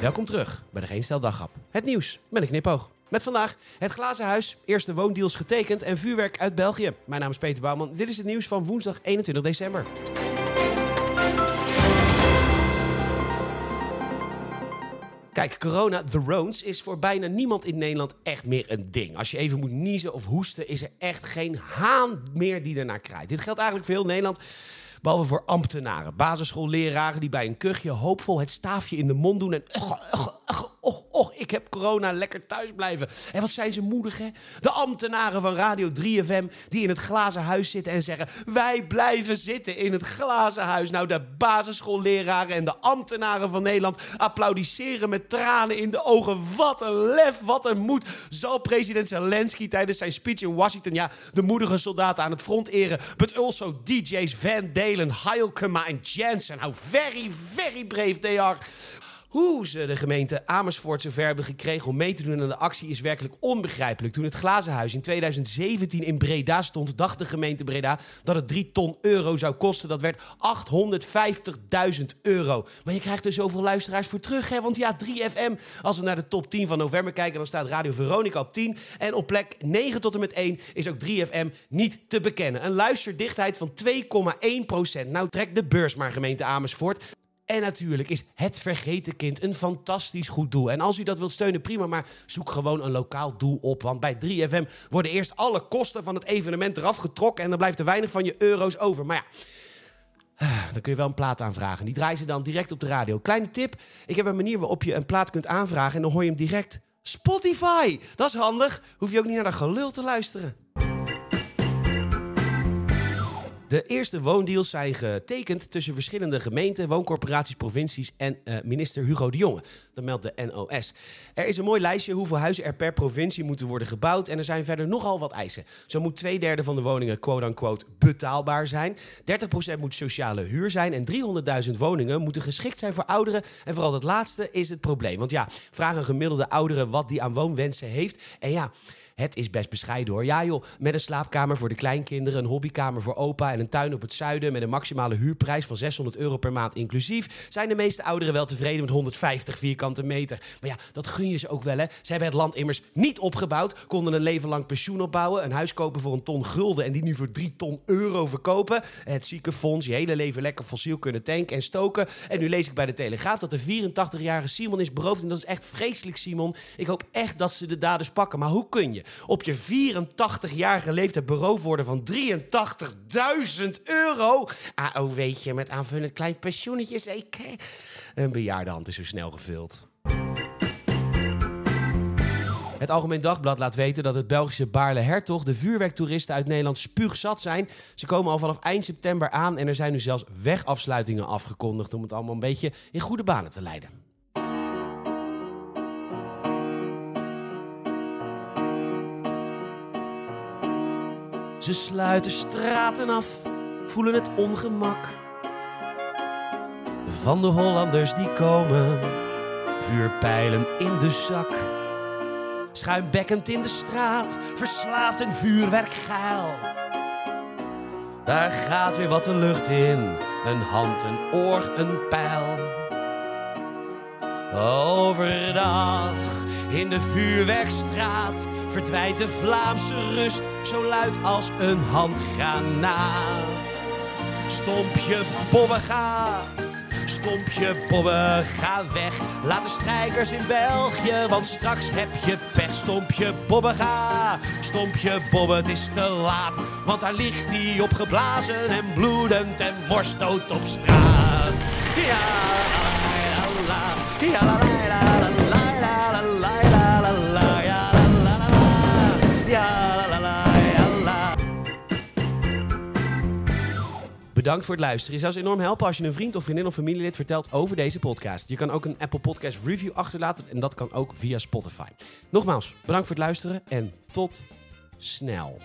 Welkom terug bij de Geen Stel Daghap. Het nieuws met een knipoog. Met vandaag het Glazen Huis, eerste woondeals getekend en vuurwerk uit België. Mijn naam is Peter Bouwman. Dit is het nieuws van woensdag 21 december. Kijk, corona, the roans, is voor bijna niemand in Nederland echt meer een ding. Als je even moet niezen of hoesten, is er echt geen haan meer die ernaar kraait. Dit geldt eigenlijk voor heel Nederland. Behalve voor ambtenaren, basisschoolleraren die bij een kuchje hoopvol het staafje in de mond doen en och, och, ik heb corona, lekker thuis blijven. En wat zijn ze moedig, hè? De ambtenaren van Radio 3FM die in het glazen huis zitten en zeggen... wij blijven zitten in het glazen huis. Nou, de basisschoolleraren en de ambtenaren van Nederland applaudisseren met tranen in de ogen. Wat een lef, wat een moed. Zal president Zelensky tijdens zijn speech in Washington... ja, de moedige soldaten aan het front eren. But also DJ's Van Dalen, Heilkema en Jensen. How very, very brave they are. Hoe ze de gemeente Amersfoort zover hebben gekregen om mee te doen aan de actie is werkelijk onbegrijpelijk. Toen het glazen huis in 2017 in Breda stond, dacht de gemeente Breda dat het 3 ton euro zou kosten. Dat werd 850.000 euro. Maar je krijgt er zoveel luisteraars voor terug, hè? Want ja, 3FM, als we naar de top 10 van november kijken, dan staat Radio Veronica op 10. En op plek 9 tot en met 1 is ook 3FM niet te bekennen. Een luisterdichtheid van 2,1% Nou, trekt de beurs maar gemeente Amersfoort. En natuurlijk is het vergeten kind een fantastisch goed doel. En als u dat wilt steunen, prima, maar zoek gewoon een lokaal doel op. Want bij 3FM worden eerst alle kosten van het evenement eraf getrokken en dan blijft er weinig van je euro's over. Maar ja. Dan kun je wel een plaat aanvragen. Die draaien ze dan direct op de radio. Kleine tip: ik heb een manier waarop je een plaat kunt aanvragen en dan hoor je hem direct. Spotify! Dat is handig. Hoef je ook niet naar dat gelul te luisteren. De eerste woondeals zijn getekend tussen verschillende gemeenten, wooncorporaties, provincies en uh, minister Hugo de Jonge. Dat meldt de NOS. Er is een mooi lijstje hoeveel huizen er per provincie moeten worden gebouwd. En er zijn verder nogal wat eisen. Zo moet twee derde van de woningen quote-unquote betaalbaar zijn. 30% moet sociale huur zijn. En 300.000 woningen moeten geschikt zijn voor ouderen. En vooral dat laatste is het probleem. Want ja, vraag een gemiddelde oudere wat die aan woonwensen heeft. En ja. Het is best bescheiden hoor. Ja joh, met een slaapkamer voor de kleinkinderen, een hobbykamer voor opa een tuin op het zuiden met een maximale huurprijs van 600 euro per maand inclusief, zijn de meeste ouderen wel tevreden met 150 vierkante meter. Maar ja, dat gun je ze ook wel hè. Ze hebben het land immers niet opgebouwd, konden een leven lang pensioen opbouwen, een huis kopen voor een ton gulden en die nu voor 3 ton euro verkopen. Het ziekenfonds, je hele leven lekker fossiel kunnen tanken en stoken. En nu lees ik bij de Telegraaf dat de 84-jarige Simon is beroofd en dat is echt vreselijk Simon. Ik hoop echt dat ze de daders pakken, maar hoe kun je? op je 84-jarige leeftijd beroofd worden van 83.000 euro. AOW'tje met aanvullend klein pensioenetje zeker. Een bejaarde hand is zo snel gevuld. Het Algemeen Dagblad laat weten dat het Belgische Baarle Hertog de vuurwerktoeristen uit Nederland spuugzat zijn. Ze komen al vanaf eind september aan en er zijn nu zelfs wegafsluitingen afgekondigd om het allemaal een beetje in goede banen te leiden. Ze sluiten straten af, voelen het ongemak. Van de Hollanders die komen, vuurpijlen in de zak. Schuimbekkend in de straat, verslaafd en vuurwerkgeil. Daar gaat weer wat de lucht in, een hand, een oor, een pijl. Overdag in de vuurwerkstraat verdwijnt de Vlaamse rust zo luid als een handgranaat. Stompje bobben ga, stompje bobben ga weg. Laat de strijkers in België, want straks heb je pech. Stompje bobben ga, stompje bobben, het is te laat. Want daar ligt hij opgeblazen en bloedend en worstdood op straat. Ja, la, la. Bedankt voor het luisteren. Je zou ons enorm helpen als je een vriend of vriendin of familielid vertelt over deze podcast. Je kan ook een Apple Podcast review achterlaten en dat kan ook via Spotify. Nogmaals, bedankt voor het luisteren en tot snel.